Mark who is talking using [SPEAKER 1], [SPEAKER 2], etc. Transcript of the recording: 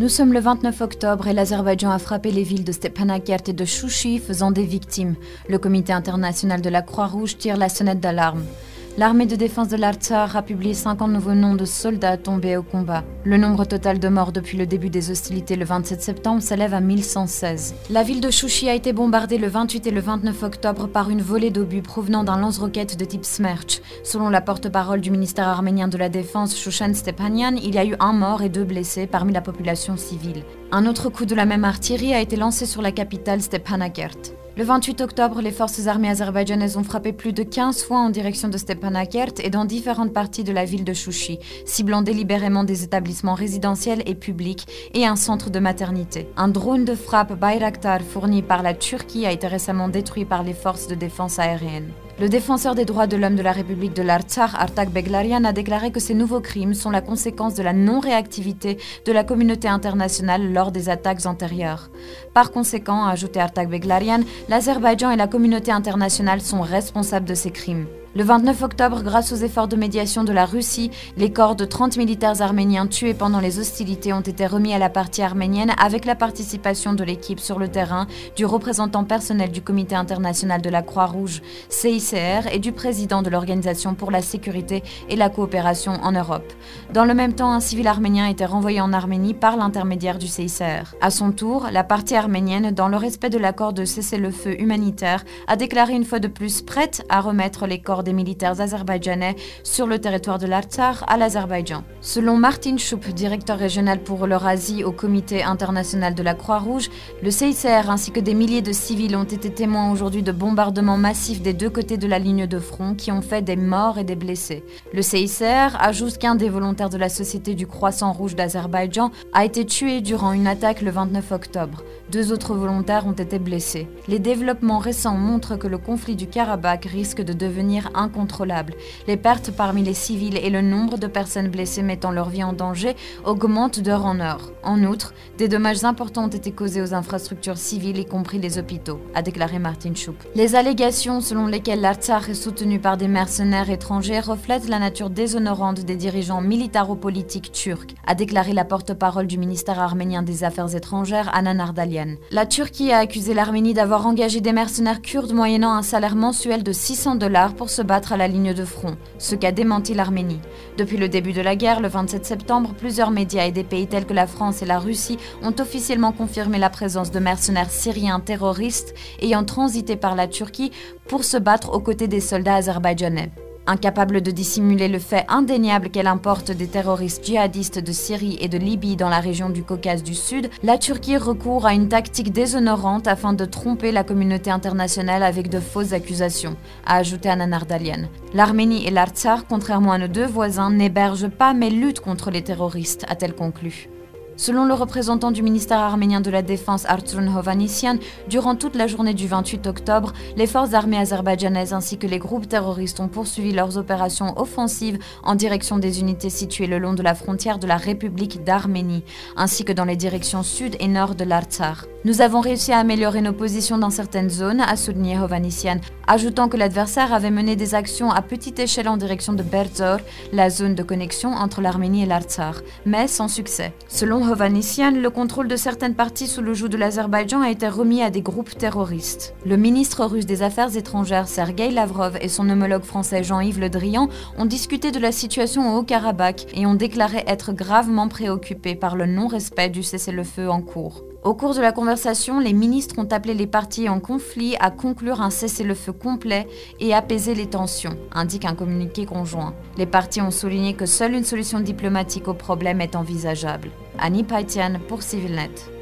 [SPEAKER 1] Nous sommes le 29 octobre et l'Azerbaïdjan a frappé les villes de Stepanakert et de Chouchi, faisant des victimes. Le comité international de la Croix-Rouge tire la sonnette d'alarme. L'armée de défense de l'Artsar a publié 50 nouveaux noms de soldats tombés au combat. Le nombre total de morts depuis le début des hostilités le 27 septembre s'élève à 1116. La ville de Chouchi a été bombardée le 28 et le 29 octobre par une volée d'obus provenant d'un lance-roquette de type Smerch. Selon la porte-parole du ministère arménien de la Défense, Shushan Stepanian, il y a eu un mort et deux blessés parmi la population civile. Un autre coup de la même artillerie a été lancé sur la capitale Stepanakert. Le 28 octobre, les forces armées azerbaïdjanaises ont frappé plus de 15 fois en direction de Stepanakert et dans différentes parties de la ville de Chouchi, ciblant délibérément des établissements résidentiels et publics et un centre de maternité. Un drone de frappe Bayraktar fourni par la Turquie a été récemment détruit par les forces de défense aérienne. Le défenseur des droits de l'homme de la République de l'Artsakh, Artak Beglarian, a déclaré que ces nouveaux crimes sont la conséquence de la non-réactivité de la communauté internationale lors des attaques antérieures. Par conséquent, a ajouté Artak Beglarian, l'Azerbaïdjan et la communauté internationale sont responsables de ces crimes. Le 29 octobre, grâce aux efforts de médiation de la Russie, les corps de 30 militaires arméniens tués pendant les hostilités ont été remis à la partie arménienne avec la participation de l'équipe sur le terrain, du représentant personnel du Comité international de la Croix-Rouge, CICR, et du président de l'Organisation pour la sécurité et la coopération en Europe. Dans le même temps, un civil arménien été renvoyé en Arménie par l'intermédiaire du CICR. À son tour, la partie arménienne, dans le respect de l'accord de cessez-le-feu humanitaire, a déclaré une fois de plus prête à remettre les corps des militaires azerbaïdjanais sur le territoire de l'Artsar à l'Azerbaïdjan. Selon Martin Choup, directeur régional pour l'Eurasie au Comité international de la Croix-Rouge, le CICR ainsi que des milliers de civils ont été témoins aujourd'hui de bombardements massifs des deux côtés de la ligne de front qui ont fait des morts et des blessés. Le CICR ajoute qu'un des volontaires de la Société du Croissant Rouge d'Azerbaïdjan a été tué durant une attaque le 29 octobre. Deux autres volontaires ont été blessés. Les développements récents montrent que le conflit du Karabakh risque de devenir incontrôlable. Les pertes parmi les civils et le nombre de personnes blessées mettant leur vie en danger augmentent d'heure en heure. En outre, des dommages importants ont été causés aux infrastructures civiles, y compris les hôpitaux, a déclaré Martin Schoup. Les allégations selon lesquelles l'Artsakh est soutenu par des mercenaires étrangers reflètent la nature déshonorante des dirigeants militaro-politiques turcs, a déclaré la porte-parole du ministère arménien des Affaires étrangères, Anna Nardalian. La Turquie a accusé l'Arménie d'avoir engagé des mercenaires kurdes moyennant un salaire mensuel de 600 dollars pour se battre à la ligne de front, ce qu'a démenti l'Arménie. Depuis le début de la guerre, le 27 septembre, plusieurs médias et des pays tels que la France et la Russie ont officiellement confirmé la présence de mercenaires syriens terroristes ayant transité par la Turquie pour se battre aux côtés des soldats azerbaïdjanais. Incapable de dissimuler le fait indéniable qu'elle importe des terroristes djihadistes de Syrie et de Libye dans la région du Caucase du Sud, la Turquie recourt à une tactique déshonorante afin de tromper la communauté internationale avec de fausses accusations, a ajouté Anna Nardalian. L'Arménie et l'Artsar, contrairement à nos deux voisins, n'hébergent pas mais luttent contre les terroristes, a-t-elle conclu. Selon le représentant du ministère arménien de la Défense Artun Hovhannisyan, durant toute la journée du 28 octobre, les forces armées azerbaïdjanaises ainsi que les groupes terroristes ont poursuivi leurs opérations offensives en direction des unités situées le long de la frontière de la République d'Arménie, ainsi que dans les directions sud et nord de l'Artsar. Nous avons réussi à améliorer nos positions dans certaines zones, a souligné Hovhannisyan, ajoutant que l'adversaire avait mené des actions à petite échelle en direction de Berzor, la zone de connexion entre l'Arménie et l'Artsar, mais sans succès. Selon Hovhannisyan, le contrôle de certaines parties sous le joug de l'Azerbaïdjan a été remis à des groupes terroristes. Le ministre russe des Affaires étrangères Sergei Lavrov et son homologue français Jean-Yves Le Drian ont discuté de la situation au Haut-Karabakh et ont déclaré être gravement préoccupés par le non-respect du cessez-le-feu en cours. Au cours de la conversation, les ministres ont appelé les parties en conflit à conclure un cessez-le-feu complet et apaiser les tensions, indique un communiqué conjoint. Les parties ont souligné que seule une solution diplomatique au problème est envisageable. Annie Paitian pour CivilNet.